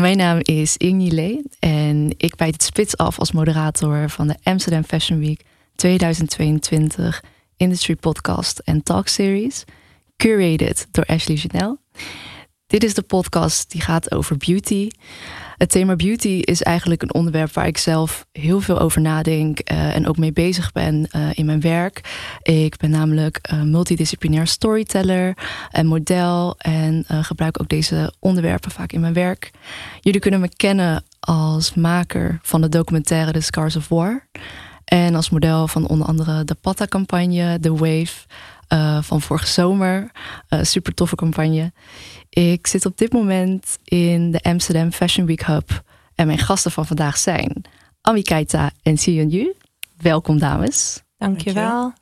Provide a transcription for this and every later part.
Mijn naam is Ingi Lee en ik bijt het spits af als moderator van de Amsterdam Fashion Week 2022 Industry Podcast en Talk Series, curated door Ashley Janelle. Dit is de podcast die gaat over beauty. Het thema beauty is eigenlijk een onderwerp waar ik zelf heel veel over nadenk uh, en ook mee bezig ben uh, in mijn werk. Ik ben namelijk uh, multidisciplinair storyteller en model en gebruik ook deze onderwerpen vaak in mijn werk. Jullie kunnen me kennen als maker van de documentaire The Scars of War en als model van onder andere de Patta-campagne, The Wave. Van vorige zomer. super toffe campagne. Ik zit op dit moment in de Amsterdam Fashion Week Hub. En mijn gasten van vandaag zijn Ami Keita en Sion Yu. Welkom dames. Dankjewel.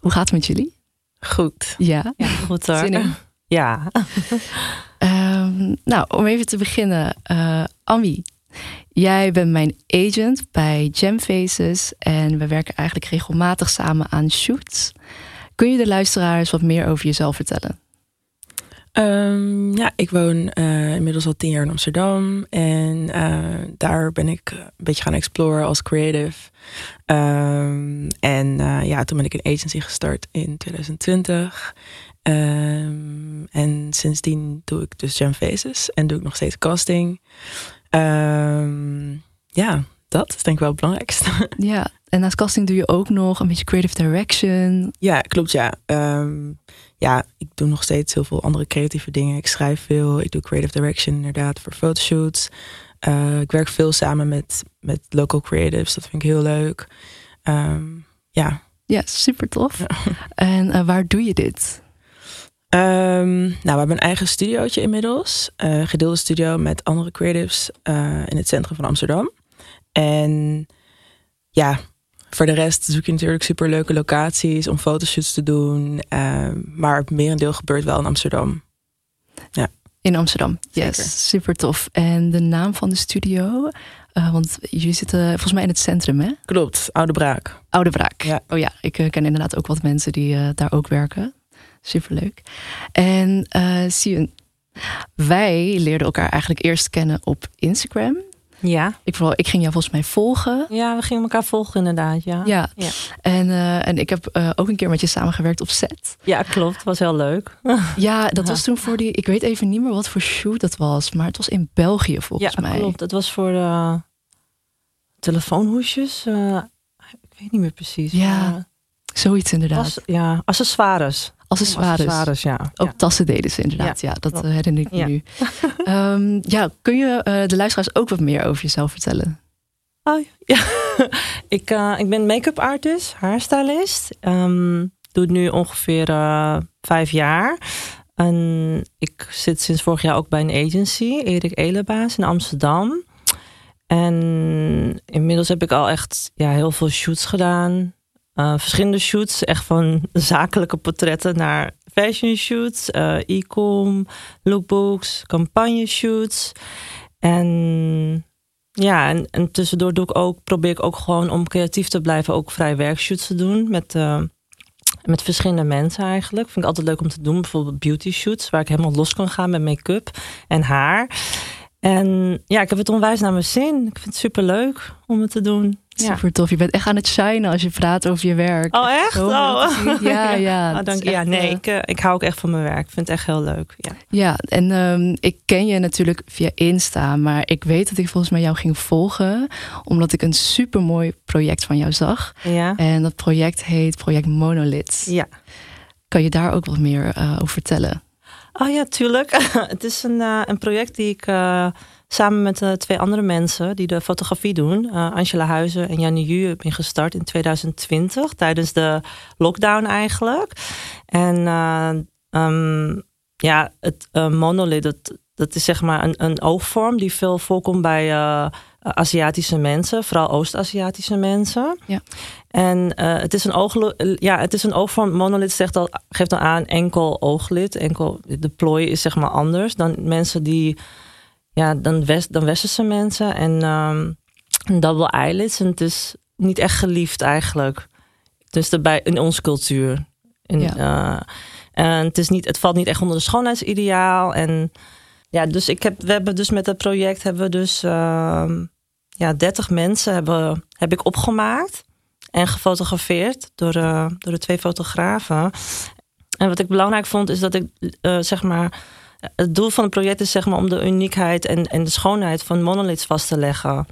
Hoe gaat het met jullie? Goed. Ja? Ja, goed hoor. Ja. um, nou, om even te beginnen. Uh, Ami, jij bent mijn agent bij Gem Faces. En we werken eigenlijk regelmatig samen aan shoots. Kun je de luisteraars wat meer over jezelf vertellen? Um, ja, ik woon uh, inmiddels al tien jaar in Amsterdam. En uh, daar ben ik een beetje gaan exploren als creative. Um, en uh, ja, toen ben ik een agency gestart in 2020. Um, en sindsdien doe ik dus Jam Faces en doe ik nog steeds casting. ja, dat is denk ik wel het belangrijkste. Ja, en naast casting doe je ook nog een beetje creative direction. Ja, klopt ja. Um, ja, ik doe nog steeds heel veel andere creatieve dingen. Ik schrijf veel, ik doe creative direction inderdaad voor fotoshoots. Uh, ik werk veel samen met, met local creatives, dat vind ik heel leuk. Um, ja. Ja, super tof. Ja. En uh, waar doe je dit? Um, nou, we hebben een eigen studiootje inmiddels. Uh, gedeelde studio met andere creatives in het centrum van Amsterdam. En ja, voor de rest zoek je natuurlijk super leuke locaties om fotoshoots te doen. Uh, maar het merendeel gebeurt wel in Amsterdam. Ja. In Amsterdam, yes. Super tof. En de naam van de studio? Uh, want jullie zitten volgens mij in het centrum, hè? Klopt, Oude Braak. Oude Braak. Ja. Oh ja, ik uh, ken inderdaad ook wat mensen die uh, daar ook werken. Superleuk. En Sion, wij leerden elkaar eigenlijk eerst kennen op Instagram. Ja. Ik, vooral, ik ging jou volgens mij volgen. Ja, we gingen elkaar volgen inderdaad. Ja. Ja. ja. En, uh, en ik heb uh, ook een keer met je samengewerkt op set. Ja, klopt. Was heel leuk. ja, dat was toen voor die. Ik weet even niet meer wat voor shoot dat was, maar het was in België volgens ja, mij. Klopt. Het was voor de telefoonhoesjes. Uh, ik weet niet meer precies. Ja. Maar... Zoiets inderdaad. Was, ja, accessoires. Accessoires. accessoires ja. Ook ja. tassen deden ze inderdaad. Ja, ja dat klopt. herinner ik me nu. um, ja, kun je uh, de luisteraars ook wat meer over jezelf vertellen? Oh, ja. ik, uh, ik ben make-up artist, haarstylist. Um, doe het nu ongeveer uh, vijf jaar. En ik zit sinds vorig jaar ook bij een agency, Erik Elebaas in Amsterdam. En inmiddels heb ik al echt ja, heel veel shoots gedaan. Uh, verschillende shoots, echt van zakelijke portretten naar fashion shoots, uh, e-com, lookbooks, campagne shoots. En ja, en, en, tussendoor doe ik ook, probeer ik ook gewoon om creatief te blijven, ook vrij werkshoots te doen met, uh, met verschillende mensen eigenlijk. Vind ik altijd leuk om te doen, bijvoorbeeld beauty shoots, waar ik helemaal los kan gaan met make-up en haar. En ja, ik heb het onwijs naar mijn zin. Ik vind het super leuk om het te doen. Super tof. Je bent echt aan het shinen als je praat over je werk. Oh, echt? Oh. Ja, ja. Oh, dank je. Ja, nee, ik, uh, ik hou ook echt van mijn werk. Ik vind het echt heel leuk. Ja, ja en um, ik ken je natuurlijk via Insta, maar ik weet dat ik volgens mij jou ging volgen, omdat ik een super mooi project van jou zag. Ja. En dat project heet Project Monolith. Ja. Kan je daar ook wat meer uh, over vertellen? Oh ja, tuurlijk. het is een, een project die ik samen met uh, twee andere mensen die de fotografie doen, Angela Huizen en Janne Ju, heb ingestart in 2020 tijdens de lockdown eigenlijk. En um, ja, het monolith, dat, dat is zeg maar een, een oogvorm die veel voorkomt bij Aziatische mensen, vooral Oost-Aziatische mensen. Ja. En uh, het is een oog, ja, het is een oogvorm. Monolith zegt al, geeft dan aan enkel ooglid. Enkel, de plooi is zeg maar anders dan mensen die, ja, dan, west, dan westerse mensen. En um, double eyelids. En het is niet echt geliefd eigenlijk. Dus daarbij in onze cultuur. In, ja. uh, en het, is niet, het valt niet echt onder de schoonheidsideaal. En ja, dus ik heb, we hebben dus met het project hebben we dus ehm, ja, 30 mensen hebben, heb ik opgemaakt en gefotografeerd door, uh, door de twee fotografen. En wat ik belangrijk vond, is dat ik uh, zeg maar. Het doel van het project is zeg maar om de uniekheid en, en de schoonheid van monoliths vast te leggen.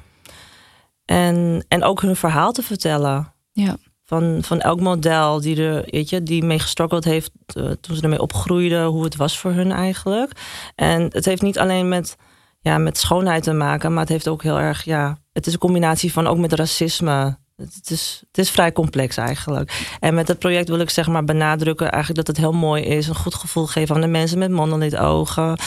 En, en ook hun verhaal te vertellen. Ja. Van, van elk model die, er, weet je, die mee heeft uh, toen ze ermee opgroeiden, hoe het was voor hun eigenlijk. En het heeft niet alleen met, ja, met schoonheid te maken, maar het heeft ook heel erg, ja, het is een combinatie van ook met racisme. Het is, het is vrij complex eigenlijk. En met het project wil ik zeg maar benadrukken eigenlijk dat het heel mooi is. Een goed gevoel geven aan de mensen met monolith ogen.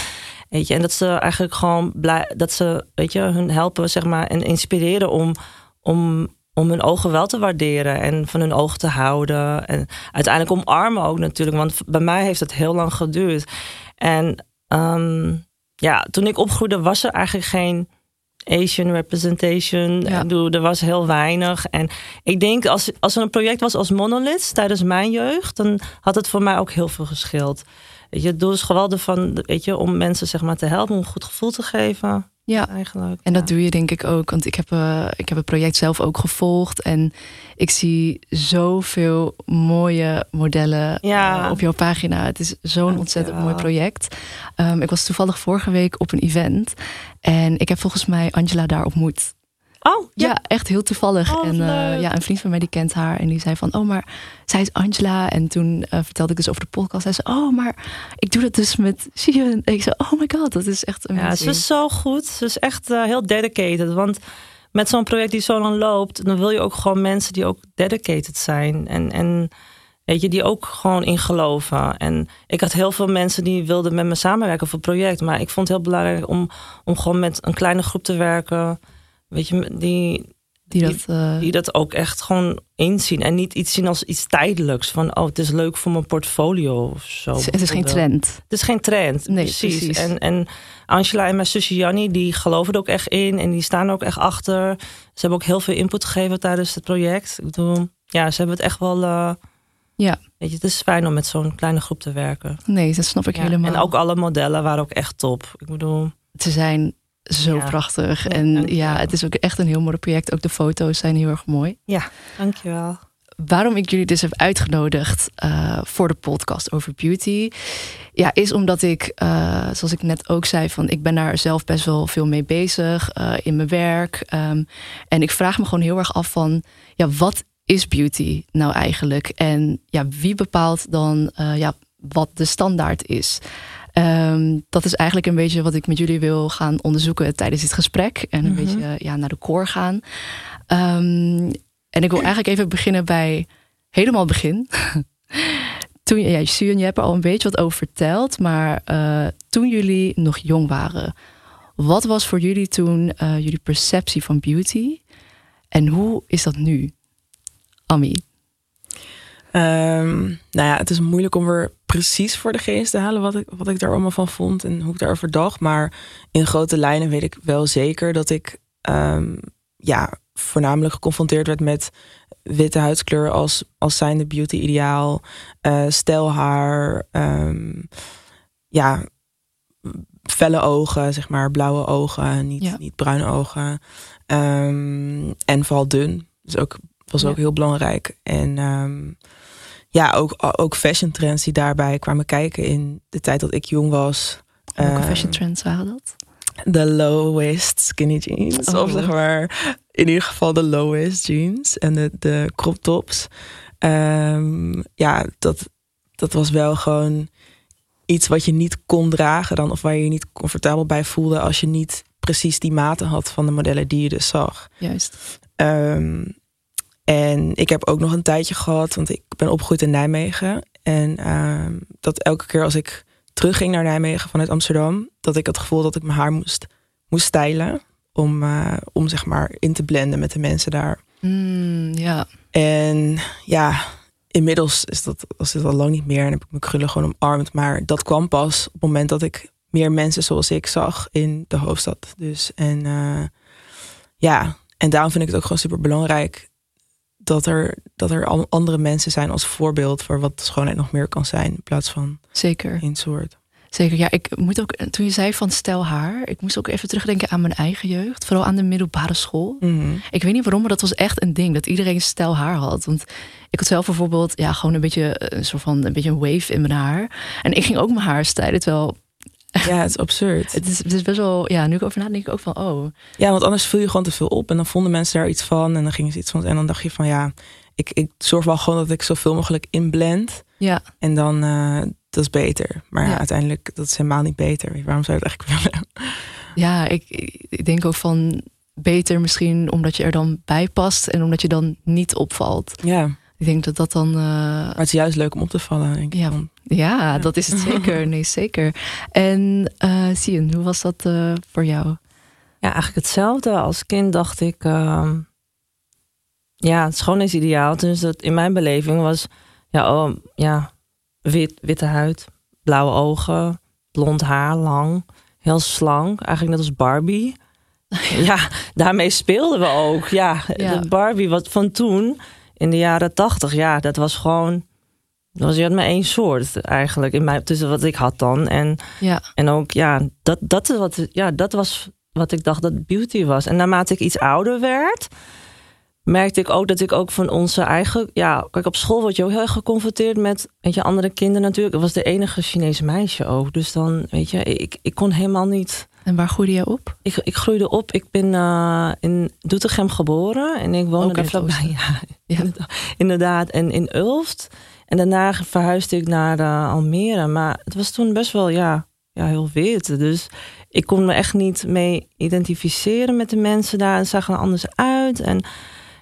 Weet je, en dat ze eigenlijk gewoon blij, dat ze, weet je, hun helpen zeg maar en inspireren om, om, om hun ogen wel te waarderen en van hun ogen te houden. En uiteindelijk omarmen ook natuurlijk, want bij mij heeft het heel lang geduurd. En um, ja, toen ik opgroeide was er eigenlijk geen Asian representation. Ja. Er was heel weinig. En ik denk als, als er een project was als Monolith tijdens mijn jeugd, dan had het voor mij ook heel veel geschild. Weet je, het doel is geweldig van, weet je, om mensen zeg maar te helpen, om een goed gevoel te geven. Ja, eigenlijk. En dat doe je denk ik ook. Want ik heb, uh, ik heb het project zelf ook gevolgd. En ik zie zoveel mooie modellen ja. uh, op jouw pagina. Het is zo'n ontzettend mooi project. Um, ik was toevallig vorige week op een event. En ik heb volgens mij Angela daar ontmoet. Oh, ja. ja. echt heel toevallig. Oh, en uh, ja, een vriend van mij die kent haar. En die zei van, oh, maar zij is Angela. En toen uh, vertelde ik dus over de podcast. Hij zei, oh, maar ik doe dat dus met Sion. En ik zei, oh my god, dat is echt amazing. Ja, ze is zo goed. Ze is echt uh, heel dedicated. Want met zo'n project die zo lang loopt... dan wil je ook gewoon mensen die ook dedicated zijn. En, en weet je, die ook gewoon in geloven. En ik had heel veel mensen die wilden met me samenwerken voor het project. Maar ik vond het heel belangrijk om, om gewoon met een kleine groep te werken... Weet je, die, die, dat, uh... die dat ook echt gewoon inzien. En niet iets zien als iets tijdelijks. Van, oh, het is leuk voor mijn portfolio of zo. Het is geen trend. Het is geen trend, nee, precies. precies. En, en Angela en mijn zusje Jannie, die geloven er ook echt in. En die staan er ook echt achter. Ze hebben ook heel veel input gegeven tijdens het project. Ik bedoel, ja, ze hebben het echt wel... Uh, ja. Weet je, het is fijn om met zo'n kleine groep te werken. Nee, dat snap ik ja. helemaal. En ook alle modellen waren ook echt top. Ik bedoel... Ze zijn zo Ja. prachtig. En ja, het is ook echt een heel mooi project. Ook de foto's zijn heel erg mooi. Ja, dankjewel. Waarom ik jullie dus heb uitgenodigd eh, voor de podcast over beauty, ja, is omdat ik, eh, zoals ik net ook zei, van ik ben daar zelf best wel veel mee bezig eh, in mijn werk. Ehm, en ik vraag me gewoon heel erg af van, ja, wat is beauty nou eigenlijk? En ja, wie bepaalt dan ja, wat de standaard is? Ehm, dat is eigenlijk een beetje wat ik met jullie wil gaan onderzoeken tijdens dit gesprek. En een Mhm. beetje ja, naar de core gaan. Ehm, en ik wil eigenlijk even beginnen bij helemaal het begin. toen, ja, Suun, je hebt er al een beetje wat over verteld. Maar eh, toen jullie nog jong waren. Wat was voor jullie toen eh, jullie perceptie van beauty? En hoe is dat nu? Ami. Ehm, nou ja, het is moeilijk om er precies voor de geest te halen wat ik, wat ik daar allemaal van vond en hoe ik daarover dacht. Maar in grote lijnen weet ik wel zeker dat ik ehm, ja, voornamelijk geconfronteerd werd met witte huidskleur als, als zijnde beauty ideaal. eh stijl haar, ehm, ja, felle ogen, zeg maar, blauwe ogen, niet, Ja. niet bruine ogen. En vooral dun. Dus ook, was ook Ja. heel belangrijk. En ja, ook, ook fashion trends die daarbij kwamen kijken in de tijd dat ik jong was. Welke Ehm, fashion trends waren dat? De low waist skinny jeans. Oh. Of zeg maar, in ieder geval de low waist jeans en de, de crop tops. Ehm, ja, dat, dat was wel gewoon iets wat je niet kon dragen dan. Of waar je je niet comfortabel bij voelde als je niet precies die maten had van de modellen die je dus zag. Juist. Ehm, en ik heb ook nog een tijdje gehad, want ik ben opgegroeid in Nijmegen. En ehm, dat elke keer als ik terugging naar Nijmegen vanuit Amsterdam, dat ik het gevoel dat ik mijn haar moest, moest stijlen. Om, eh, om zeg maar in te blenden met de mensen daar. Mm, ja, En ja, inmiddels is dat, was dit al lang niet meer en heb ik mijn krullen gewoon omarmd. Maar dat kwam pas op het moment dat ik meer mensen zoals ik zag in de hoofdstad. Dus en eh, ja, en daarom vind ik het ook gewoon super belangrijk dat er, dat er andere mensen zijn als voorbeeld voor wat schoonheid nog meer kan zijn. In plaats van zeker. één soort. Zeker, ja. Ik moet ook, toen je zei van stel haar, ik moest ook even terugdenken aan mijn eigen jeugd. Vooral aan de middelbare school. Mhm. Ik weet niet waarom, maar dat was echt een ding. Dat iedereen stel haar had. Want ik had zelf bijvoorbeeld, ja, gewoon een beetje een soort van een beetje een wave in mijn haar. En ik ging ook mijn haar stijlen. Terwijl Ja, het is absurd. het is, het is best wel, ja, nu ik over na denk ik ook van, oh, Ja, want anders vul je gewoon te veel op. En dan vonden mensen daar iets van. En dan gingen ze iets van. En dan dacht je van ja, ik, ik zorg wel gewoon dat ik zoveel mogelijk inblend. ja, En dan, eh, dat is beter. Maar ja, uiteindelijk, dat is helemaal niet beter. Waarom zou je het eigenlijk willen? ja, ik, ik denk ook van beter misschien omdat je er dan bij past en omdat je dan niet opvalt. Ja, maar Ik denk dat dat dan, eh, het is juist leuk om op te vallen. Denk ik Ja. Ja, dat is het zeker. Nee, zeker. En uh, Sien, hoe was dat eh, voor jou? Ja, eigenlijk hetzelfde. Als kind dacht ik, ehm, ja, het schoonheidsideaal. Dus dat in mijn beleving was, ja, oh, ja wit, witte huid, blauwe ogen, blond haar, lang, heel slank. Eigenlijk net als Barbie. ja, daarmee speelden we ook. Ja, Ja. de Barbie wat van toen, in de jaren tachtig, ja, dat was gewoon... Dat was je had maar één soort eigenlijk, in mijn, tussen wat ik had dan. En Ja, en ook, ja, dat, dat, is wat, ja, dat was wat ik dacht dat beauty was. En naarmate ik iets ouder werd, merkte ik ook dat ik ook van onze eigen... Ja, kijk, op school word je ook heel erg geconfronteerd met weet je, andere kinderen natuurlijk. Ik was de enige Chinese meisje ook. Dus dan, weet je, ik, ik kon helemaal niet... en waar groeide je op? Ik, ik groeide op. Ik ben eh, in Doetinchem geboren. En ik woonde Ook in het vlakbij. Ja, Ja. inderdaad. inderdaad. En in Ulft. En daarna verhuisde ik naar eh, Almere. Maar het was toen best wel, ja, ja, heel wit. Dus ik kon me echt niet mee identificeren met de mensen daar. En zagen er anders uit. En,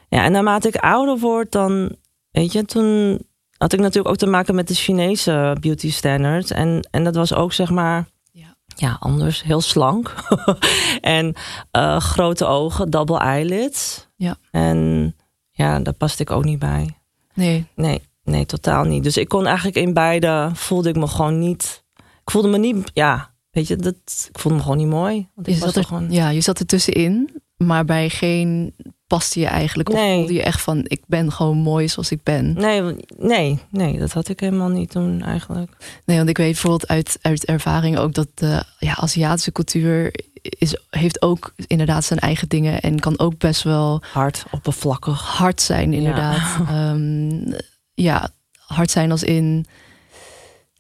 ja, en naarmate ik ouder word, dan, weet je, toen had ik natuurlijk ook te maken met de Chinese beauty standards. En, en dat was ook, zeg maar, Ja. ja, anders. Heel slank. en eh, grote ogen, double eyelids. Ja. En ja, daar paste ik ook niet bij. Nee, Nee, nee, totaal niet. Dus ik kon eigenlijk in beide, voelde ik me gewoon niet... Ik voelde me niet, ja, weet je, dat, ik voelde me gewoon niet mooi. Want ik je zat, er, gewoon... ja, je zat er tussenin, maar bij geen paste je eigenlijk. Of Nee. voelde je echt van, ik ben gewoon mooi zoals ik ben. Nee, nee, nee, dat had ik helemaal niet toen eigenlijk. Nee, want ik weet bijvoorbeeld uit, uit ervaring ook dat de ja, Aziatische cultuur is, heeft ook inderdaad zijn eigen dingen en kan ook best wel Hard, oppervlakkig. hard zijn, inderdaad. Ja, ja hard zijn als in.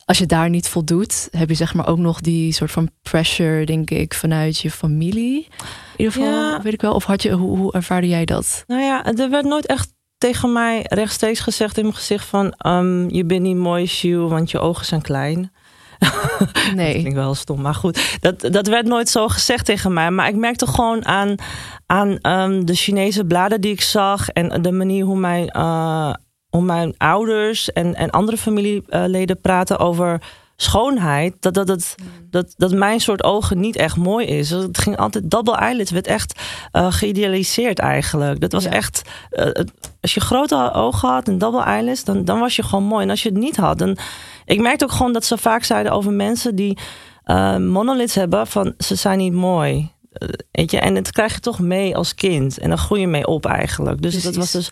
Als je daar niet voldoet, heb je zeg maar ook nog die soort van pressure, denk ik, vanuit je familie. In ieder geval, Ja. weet ik wel. Of had je, hoe, hoe ervaarde jij dat? Nou ja, er werd nooit echt tegen mij rechtstreeks gezegd in mijn gezicht van... ehm, je bent niet mooi, Sjoe, want je ogen zijn klein. Dat Nee. klinkt wel stom, maar goed. Dat, dat werd nooit zo gezegd tegen mij. Maar ik merkte gewoon aan, aan ehm, de Chinese bladen die ik zag... en de manier hoe mijn, eh, hoe mijn ouders en, en andere familieleden praten over schoonheid... Dat, dat, dat, dat, dat mijn soort ogen niet echt mooi is. Het ging altijd double eyelids, werd echt eh, geïdealiseerd eigenlijk. Dat was Ja. echt... eh, als je grote ogen had en double eyelids, dan, dan was je gewoon mooi. En als je het niet had, dan... Ik merkte ook gewoon dat ze vaak zeiden over mensen die monoliths hebben... van ze zijn niet mooi. Weet je? En dat krijg je toch mee als kind. En dan groei je mee op eigenlijk. Dus dat was dus...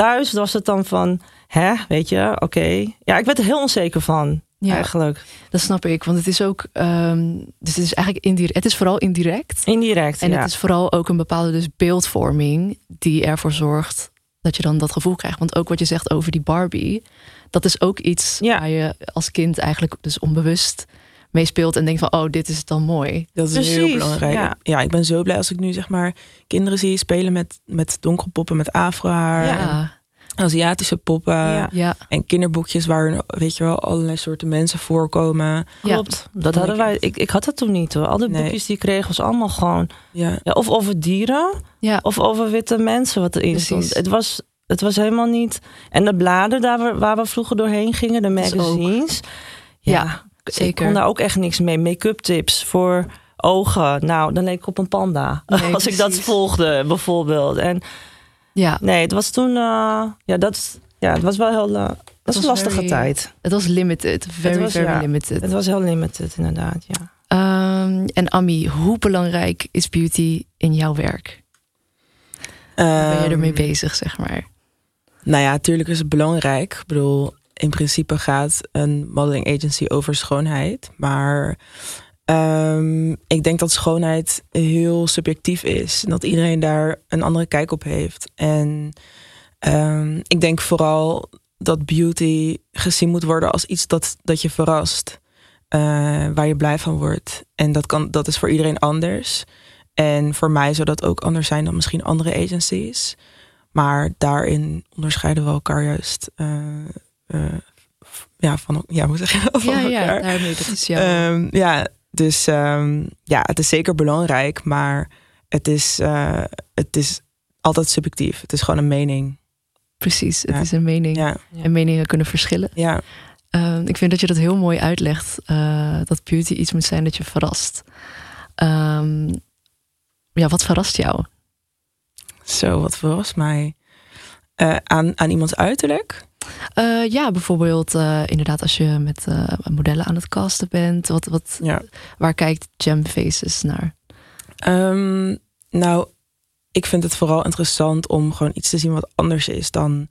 Thuis was het dan van, hè, weet je, oké. Ja, ik werd er heel onzeker van, Ja. eigenlijk. Dat snap ik, want het is ook, ehm, dus het is eigenlijk indirect. Het is vooral indirect. Indirect, En ja. het is vooral ook een bepaalde dus beeldvorming die ervoor zorgt dat je dan dat gevoel krijgt. Want ook wat je zegt over die Barbie, dat is ook iets Ja. waar je als kind eigenlijk dus onbewust mee speelt en denkt van, oh, dit is dan mooi. Dat is heel belangrijk. ja. Ja. ik ben zo blij als ik nu zeg maar kinderen zie spelen met, met donkere poppen met afrohaar. Ja. en Ja, Aziatische poppen. Ja. ja, En kinderboekjes waar, weet je wel, allerlei soorten mensen voorkomen. ja. Klopt. Dat hadden wij. Ik, ik had dat toen niet hoor. Al die Nee. boekjes die ik kreeg was allemaal gewoon. Ja, Ja, of over dieren. Ja. Of over witte mensen wat erin Precies. stond. Het was, het was helemaal niet. En de bladen daar waar, waar we vroeger doorheen gingen, de magazines. Ja, Ik kon daar ook echt niks mee. Make-up tips voor ogen. Nou, dan leek ik op een panda. Nee, Als ik dat volgde, bijvoorbeeld. En Ja, nee, het was toen. eh, ja, dat, ja, het was wel heel. eh, dat was een lastige very- tijd. het was limited. Very, was, very ja. limited. Het was heel limited, inderdaad. Ja. Ehm, en Ami, hoe belangrijk is beauty in jouw werk? Hoe ben je ermee Ehm, bezig, zeg maar? Nou ja, natuurlijk is het belangrijk. Ik bedoel, in principe gaat een modeling agency over schoonheid. Maar ehm, ik denk dat schoonheid heel subjectief is. En dat iedereen daar een andere kijk op heeft. En ehm, ik denk vooral dat beauty gezien moet worden als iets dat, dat je verrast. Uh, waar je blij van wordt. En dat, kan, dat is voor iedereen anders. En voor mij zou dat ook anders zijn dan misschien andere agencies. Maar daarin onderscheiden we elkaar juist. Uh, ja, van, ja, hoe zeg je dat? Ja, ja, daarmee, dat is jouw... Um, ja, dus um, ja, het is zeker belangrijk, maar het is, uh, het is altijd subjectief. Het is gewoon een mening. Precies, het ja. is een mening. Ja. En meningen kunnen verschillen. Ja. Um, ik vind dat je dat heel mooi uitlegt. Uh, dat beauty iets moet zijn dat je verrast. Ja, wat verrast jou? Zo, wat verrast mij? Uh, aan, aan iemands uiterlijk? Uh, ja, bijvoorbeeld uh, inderdaad als je met modellen aan het casten bent. Wat, wat, ja. Waar kijkt Gem Faces naar? Um, nou, ik vind het vooral interessant om gewoon iets te zien wat anders is dan,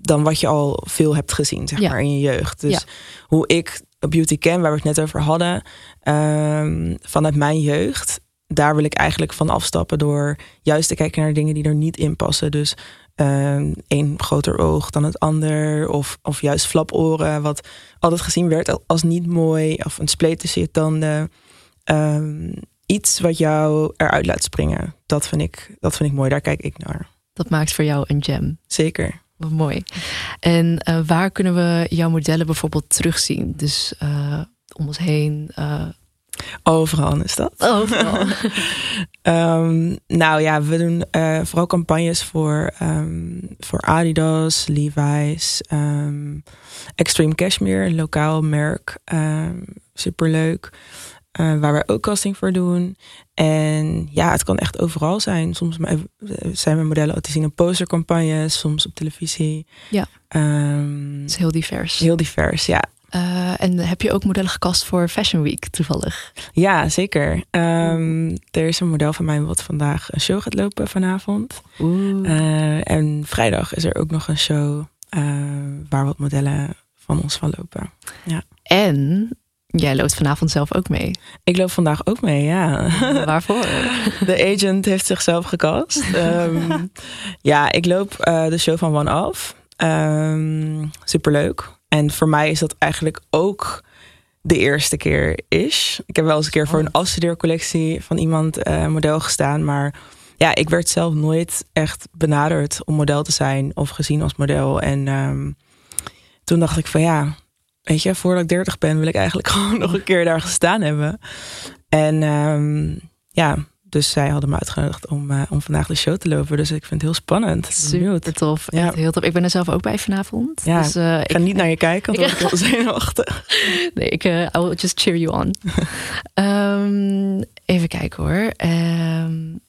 dan wat je al veel hebt gezien, zeg Ja. maar, in je jeugd. Dus Ja. hoe ik beauty ken, waar we het net over hadden, um, vanuit mijn jeugd, daar wil ik eigenlijk van afstappen door juist te kijken naar dingen die er niet in passen. Dus één groter oog dan het ander, of, of juist flaporen, wat altijd gezien werd als niet mooi, of een spleet tussen je tanden. Um, iets wat jou eruit laat springen. Dat vind, ik, dat vind ik mooi, daar kijk ik naar. Dat maakt voor jou een gem. Zeker. Wat mooi. En uh, waar kunnen we jouw modellen bijvoorbeeld terugzien? Dus uh, om ons heen. Uh... Overal is dat. Overal. um, nou ja, we doen uh, vooral campagnes voor, um, voor Adidas, Levi's, um, Extreme Cashmere, een lokaal merk. superleuk. Uh, waar wij ook casting voor doen. En ja, het kan echt overal zijn. Soms zijn mijn modellen te zien in postercampagnes, soms op televisie. Ja. Um, het is heel divers. Heel divers, ja. Uh, en heb je ook modellen gecast voor Fashion Week toevallig? Ja, zeker. Um, er is een model van mij wat vandaag een show gaat lopen vanavond. Uh, en vrijdag is er ook nog een show uh, waar wat modellen van ons van lopen. Ja. En Jij loopt vanavond zelf ook mee. Ik loop vandaag ook mee, ja. Waarvoor? De agent heeft zichzelf gecast. um, ja, ik loop uh, de show van One Off. Um, superleuk. En voor mij is dat eigenlijk ook de eerste keer is. Ik heb wel eens een keer voor een afstudeercollectie van iemand uh, model gestaan. Maar ja, ik werd zelf nooit echt benaderd om model te zijn of gezien als model. En um, toen dacht ik van ja, weet je, voordat ik 30 ben, wil ik eigenlijk gewoon nog een keer daar gestaan hebben. En um, ja, dus zij hadden me uitgenodigd om, uh, om vandaag de show te lopen. Dus ik vind het heel spannend. Super tof. Ja. Heel tof. Ik ben er zelf ook bij vanavond. Ja, dus, uh, ik ga ik, niet naar je kijken, want ik heel zenuwachtig. Nee, ik uh, I will just cheer you on. um, even kijken hoor. Um,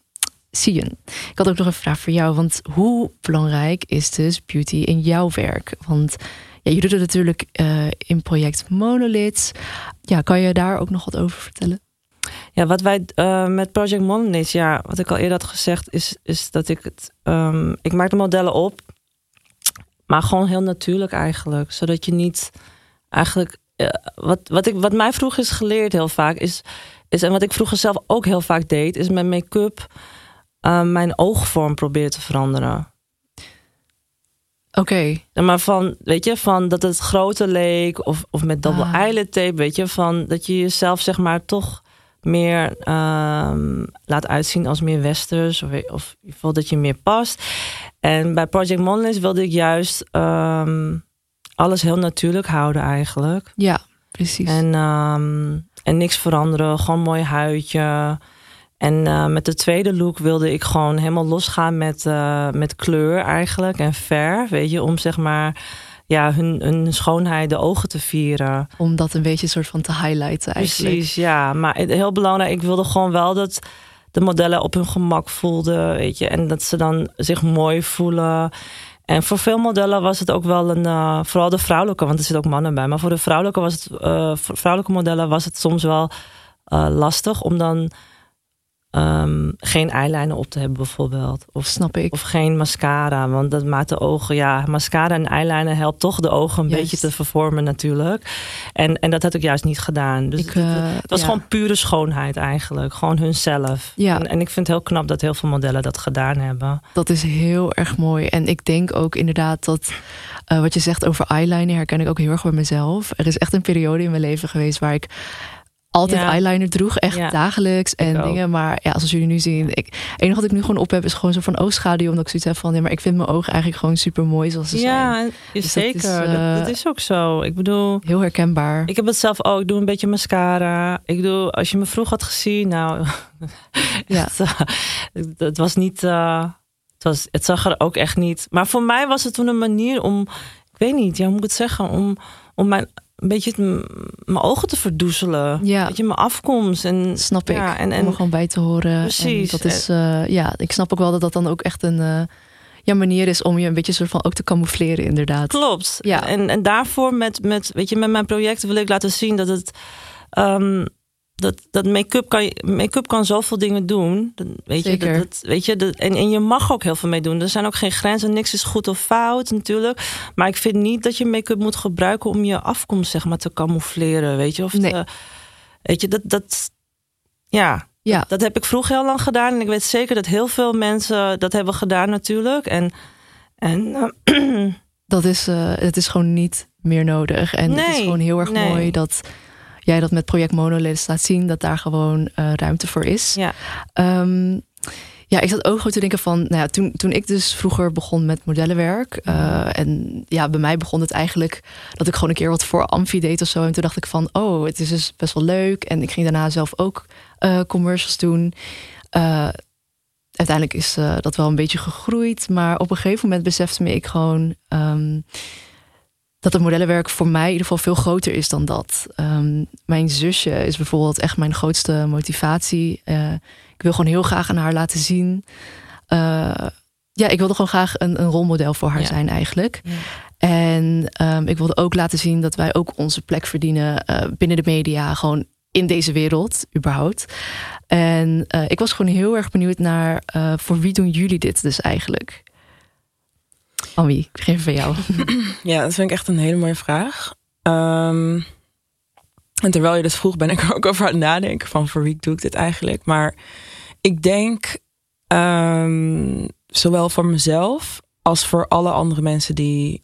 Sion, ik had ook nog een vraag voor jou. Want hoe belangrijk is dus beauty in jouw werk? Want ja, je doet het natuurlijk in project Monolith. Ja, kan je daar ook nog wat over vertellen? Ja, wat wij uh, met Project Monolith, ja, wat ik al eerder had gezegd, is, is dat ik het. Um, ik maak de modellen op, maar gewoon heel natuurlijk eigenlijk. Zodat je niet eigenlijk. Uh, wat, wat, ik, wat mij vroeger is geleerd heel vaak is, is. En wat ik vroeger zelf ook heel vaak deed, is met make-up uh, mijn oogvorm proberen te veranderen. Oké. Okay. Maar van, weet je, van dat het groter leek of, of met double ah. eyelid tape, weet je, van dat je jezelf zeg maar toch meer um, laat uitzien als meer westers of, of ieder geval dat je meer past. En bij Project Monolith wilde ik juist um, alles heel natuurlijk houden eigenlijk. Ja, precies. En, um, en niks veranderen, gewoon mooi huidje. En uh, met de tweede look wilde ik gewoon helemaal losgaan met, uh, met kleur eigenlijk en verf, weet je, om zeg maar ja, hun, hun schoonheid de ogen te vieren. Om dat een beetje soort van te highlighten eigenlijk. Precies, ja. Maar heel belangrijk, ik wilde gewoon wel dat de modellen op hun gemak voelden, weet je. En dat ze dan zich mooi voelen. En voor veel modellen was het ook wel een, uh, vooral de vrouwelijke, want er zitten ook mannen bij. Maar voor de vrouwelijke, was het, uh, vrouwelijke modellen was het soms wel uh, lastig om dan ehm, geen eyeliner op te hebben bijvoorbeeld. Of, Snap ik. of geen mascara, want dat maakt de ogen... Ja, mascara en eyeliner helpt toch de ogen een Juist. beetje te vervormen natuurlijk. En, en dat had ik juist niet gedaan. Dus Ik, het, het- eh, het was ja. gewoon pure schoonheid eigenlijk. Gewoon hunzelf. Ja. En, en ik vind het heel knap dat heel veel modellen dat gedaan hebben. Dat is heel erg mooi. En ik denk ook inderdaad dat eh, wat je zegt over eyeliner herken ik ook heel erg bij mezelf. Er is echt een periode in mijn leven geweest waar ik altijd Ja. eyeliner droeg, echt Ja. dagelijks en dingen. Maar ja, zoals jullie nu zien, ik, het enige wat ik nu gewoon op heb is gewoon zo van oogschaduw, omdat ik zoiets heb van, nee, maar ik vind mijn ogen eigenlijk gewoon super mooi zoals ze zijn. Ja, dat zeker. dat, eh, dat is ook zo. Ik bedoel, Heel herkenbaar. ik heb het zelf ook. Ik doe een beetje mascara. Ik doe, als je me vroeg had gezien, nou, Ja. eh, het, was niet, eh, het, was, het zag er ook echt niet. Maar voor mij was het toen een manier om, ik weet niet, ja, hoe moet ik het zeggen, om, om mijn, een beetje mijn ogen te verdoezelen. Ja. Weet je, mijn afkomst. En, Snap ik. Ja, en, om er en, gewoon bij te horen. Precies. En dat is, eh, ja, ik snap ook wel dat dat dan ook echt een eh, ja, manier is om je een beetje soort van ook te camoufleren, inderdaad. Klopt. Ja. En, en daarvoor met, met, weet je, met mijn project wil ik laten zien dat het. ehm, dat, dat make-up kan, make-up kan zoveel dingen doen. Dat- Weet je, dat, dat- weet je dat, en, en je mag ook heel veel mee doen. Er zijn ook geen grenzen. Niks is goed of fout natuurlijk. Maar ik vind niet dat je make-up moet gebruiken om je afkomst zeg maar, te camoufleren. Weet je, of Nee. te- weet je dat, dat. Ja, Ja, dat heb ik vroeger heel lang gedaan. En ik weet zeker dat heel veel mensen dat hebben gedaan natuurlijk. En, en eh, dat is, eh, het is gewoon niet meer nodig. En het is gewoon heel erg nee. mooi dat jij dat met project Monolith laat zien, dat daar gewoon eh, ruimte voor is. ja. Ehm, ja, ik zat ook gewoon te denken van, nou ja, toen, toen ik dus vroeger begon met modellenwerk. eh, en ja, bij mij begon het eigenlijk dat ik gewoon een keer wat voor Amfi deed of zo. En toen dacht ik van, oh, het is dus best wel leuk. En ik ging daarna zelf ook eh, commercials doen. Uiteindelijk is dat wel een beetje gegroeid. Maar op een gegeven moment besefte me ik gewoon ehm, dat het modellenwerk voor mij in ieder geval veel groter is dan dat. Ehm, mijn zusje is bijvoorbeeld echt mijn grootste motivatie. Eh, ik wil gewoon heel graag aan haar laten zien. eh, ja, ik wilde gewoon graag een, een rolmodel voor haar Ja. zijn eigenlijk. Ja. En ehm, ik wilde ook laten zien dat wij ook onze plek verdienen eh, binnen de media, gewoon in deze wereld, überhaupt. En ik was gewoon heel erg benieuwd naar voor wie doen jullie dit dus eigenlijk? Ami, ik begin van jou. Ja, dat vind ik echt een hele mooie vraag. Ehm, en terwijl je dat vroeg, ben ik er ook over aan het nadenken van voor wie doe ik dit eigenlijk. Maar ik denk ehm, zowel voor mezelf als voor alle andere mensen die,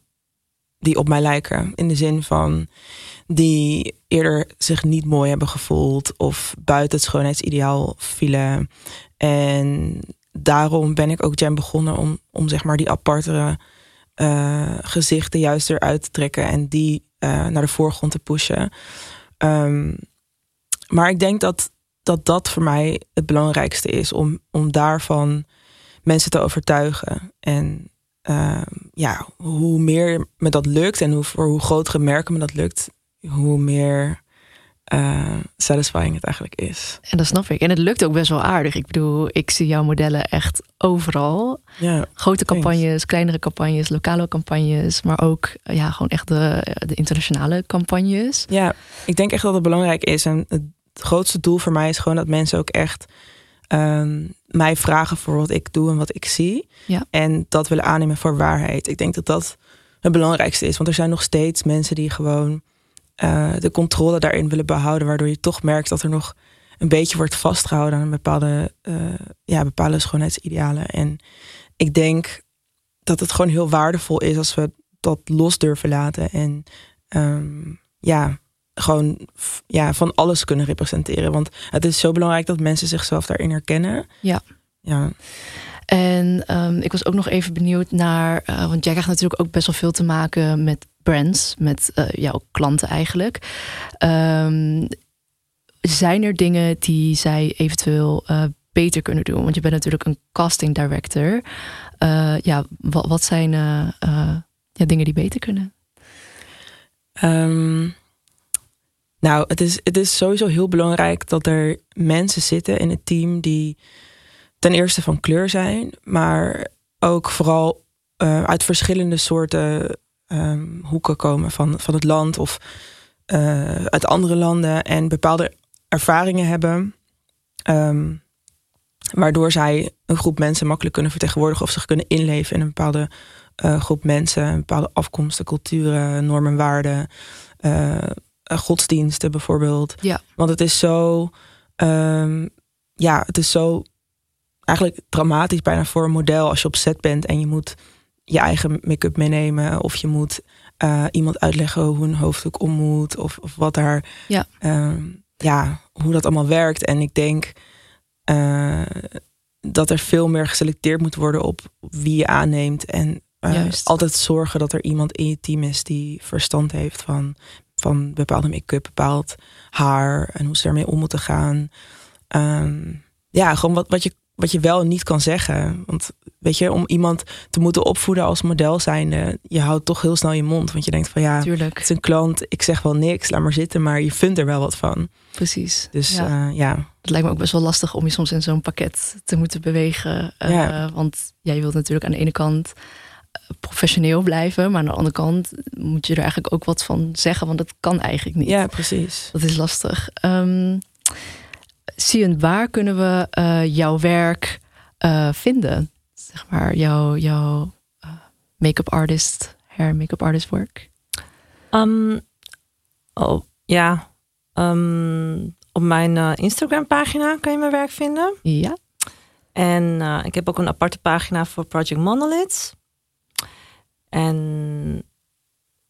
die op mij lijken. In de zin van die eerder zich niet mooi hebben gevoeld of buiten het schoonheidsideaal vielen. En daarom ben ik ook Jam begonnen om, om zeg maar die apartere eh, gezichten juist eruit te trekken en die eh, naar de voorgrond te pushen. Ehm, maar ik denk dat, dat dat voor mij het belangrijkste is om, om daarvan mensen te overtuigen. En ehm, ja, hoe meer me dat lukt en hoe, voor hoe grotere merken me dat lukt, hoe meer eh, satisfying het eigenlijk is. En dat snap ik. En het lukt ook best wel aardig. Ik bedoel, ik zie jouw modellen echt overal. Ja, Grote Thanks. campagnes, kleinere campagnes, lokale campagnes, maar ook ja, gewoon echt de, de internationale campagnes. Ja, ik denk echt dat het belangrijk is. En het grootste doel voor mij is gewoon dat mensen ook echt ehm, mij vragen voor wat ik doe en wat ik zie. Ja. En dat willen aannemen voor waarheid. Ik denk dat dat het belangrijkste is. Want er zijn nog steeds mensen die gewoon eh, de controle daarin willen behouden. Waardoor je toch merkt dat er nog een beetje wordt vastgehouden aan bepaalde, eh, ja, bepaalde schoonheidsidealen. En ik denk dat het gewoon heel waardevol is als we dat los durven laten. En ehm, ja, gewoon ja, van alles kunnen representeren. Want het is zo belangrijk dat mensen zichzelf daarin herkennen. Ja. Ja, En ehm, ik was ook nog even benieuwd naar, eh, want jij krijgt natuurlijk ook best wel veel te maken met brands, met eh, jouw klanten eigenlijk. Ehm, zijn er dingen die zij eventueel eh, beter kunnen doen? Want je bent natuurlijk een casting director. Eh, ja, wat, wat zijn ja, dingen die beter kunnen? Ehm, nou, het is, het is sowieso heel belangrijk dat er mensen zitten in het team die ten eerste van kleur zijn, maar ook vooral uit verschillende soorten ehm, hoeken komen van, van het land of eh, uit andere landen en bepaalde ervaringen hebben. Ehm, Waardoor zij een groep mensen makkelijk kunnen vertegenwoordigen of zich kunnen inleven in een bepaalde uh, groep mensen, een bepaalde afkomsten, culturen, normen, waarden, uh, godsdiensten bijvoorbeeld. Ja. Want het is zo, um, ja, het is zo eigenlijk dramatisch bijna voor een model als je op set bent en je moet je eigen make-up meenemen of je moet uh, iemand uitleggen hoe een hoofddoek om moet of, of wat daar, ja. Um, ja, hoe dat allemaal werkt. En ik denk uh, dat er veel meer geselecteerd moet worden op wie je aanneemt en uh, altijd zorgen dat er iemand in je team is die verstand heeft van, van bepaalde make-up, bepaald haar en hoe ze ermee om moeten gaan. Um, ja, gewoon wat, wat je wat je wel en niet kan zeggen. Want weet je, om iemand te moeten opvoeden als model zijnde, je houdt toch heel snel je mond. Want je denkt van ja, Tuurlijk. het is een klant, ik zeg wel niks, laat maar zitten, maar je vindt er wel wat van. Precies. Dus ja. Uh, ja. Het lijkt me ook best wel lastig om je soms in zo'n pakket te moeten bewegen. Uh, Ja. Want ja, je wilt natuurlijk aan de ene kant eh, professioneel blijven, maar aan de andere kant moet je er eigenlijk ook wat van zeggen, want dat kan eigenlijk niet. Ja, precies. Dat is lastig. Um, Sion, waar kunnen we uh, jouw werk uh, vinden? Zeg maar, jouw, jouw uh, make-up artist, hair make-up artist work? Um, oh, ja. Um, op mijn Instagram pagina kan je mijn werk vinden. Ja. En ik heb ook een aparte pagina voor Project Monoliths. En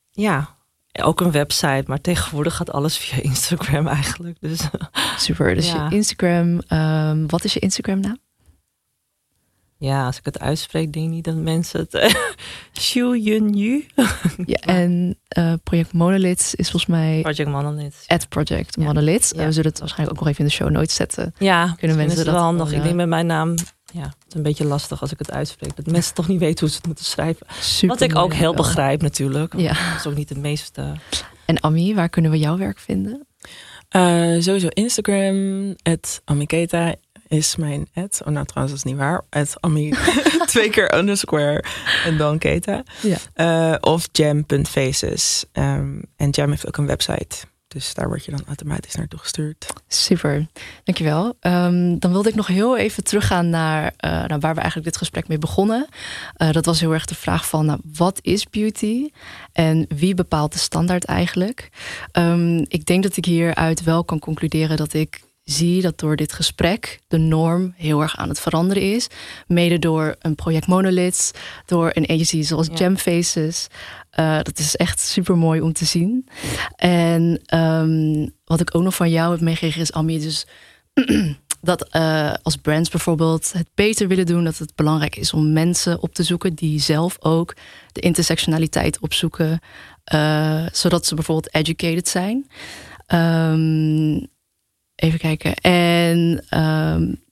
ja, ook een website, maar tegenwoordig gaat alles via Instagram eigenlijk. Dus, Super, dus ja. je Instagram, um, wat is je Instagram naam? Ja, als ik het uitspreek, denk ik niet dat mensen het... Xiu Yun Yu. ja, en uh, Project Monoliths is volgens mij... Project Monoliths. At Project Monoliths. Ja. We zullen het waarschijnlijk ook nog even in de show notes zetten. Ja, kunnen mensen dat wel handig. al, Ik denk met mijn naam... Ja, het is een beetje lastig als ik het uitspreek. Dat mensen toch niet weten hoe ze het moeten schrijven. Super Wat ik ook heel wel. begrijp natuurlijk. Ja. Dat is ook niet het meeste... En Ami, waar kunnen we jouw werk vinden? Uh, sowieso Instagram, het Amiketa is mijn ad. Oh, nou trouwens, dat is niet waar. Het Ami, twee keer underscore en dan Keta. Ja. Uh, of jam.faces. Um, en Jam heeft ook een website. Dus daar word je dan automatisch naartoe gestuurd. Super, dankjewel. Um, dan wilde ik nog heel even teruggaan naar, naar waar we eigenlijk dit gesprek mee begonnen. Uh, dat was heel erg de vraag van, nou, wat is beauty? En wie bepaalt de standaard eigenlijk? Um, ik denk dat ik hieruit wel kan concluderen dat ik zie dat door dit gesprek de norm heel erg aan het veranderen is. Mede door een project Monoliths, door een agency zoals ja. Uh, dat is echt super mooi om te zien. En um, wat ik ook nog van jou heb meegekregen is, Ami, dus dat uh, als brands bijvoorbeeld het beter willen doen, dat het belangrijk is om mensen op te zoeken die zelf ook de intersectionaliteit opzoeken, uh, zodat ze bijvoorbeeld educated zijn. Um, even kijken. En um,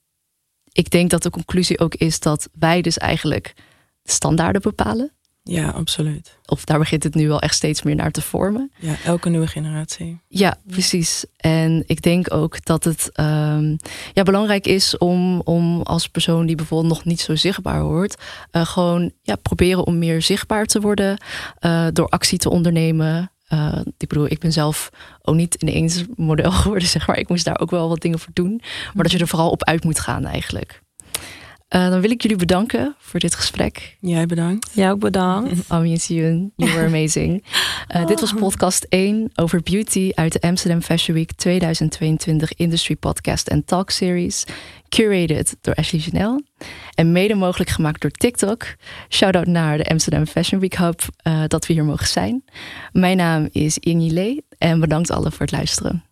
ik denk dat de conclusie ook is dat wij dus eigenlijk de standaarden bepalen. Ja, absoluut. Of daar begint het nu wel echt steeds meer naar te vormen. Ja, elke nieuwe generatie. Ja, precies. En ik denk ook dat het um, ja, belangrijk is om, om als persoon die bijvoorbeeld nog niet zo zichtbaar wordt, uh, gewoon ja, proberen om meer zichtbaar te worden uh, door actie te ondernemen. Uh, ik bedoel, ik ben zelf ook niet ineens model geworden, zeg maar. Ik moest daar ook wel wat dingen voor doen. Maar dat je er vooral op uit moet gaan eigenlijk. Uh, dan wil ik jullie bedanken voor dit gesprek. Jij bedankt. Jij ook bedankt. Ami en Sion, you were amazing. Uh, oh. Dit was podcast 1 over beauty uit de Amsterdam Fashion Week 2022 Industry Podcast en Talk Series. Curated door Ashley Janel. En mede mogelijk gemaakt door TikTok. Shout-out naar de Amsterdam Fashion Week Hub uh, dat we hier mogen zijn. Mijn naam is Ingi Lee en bedankt allen voor het luisteren.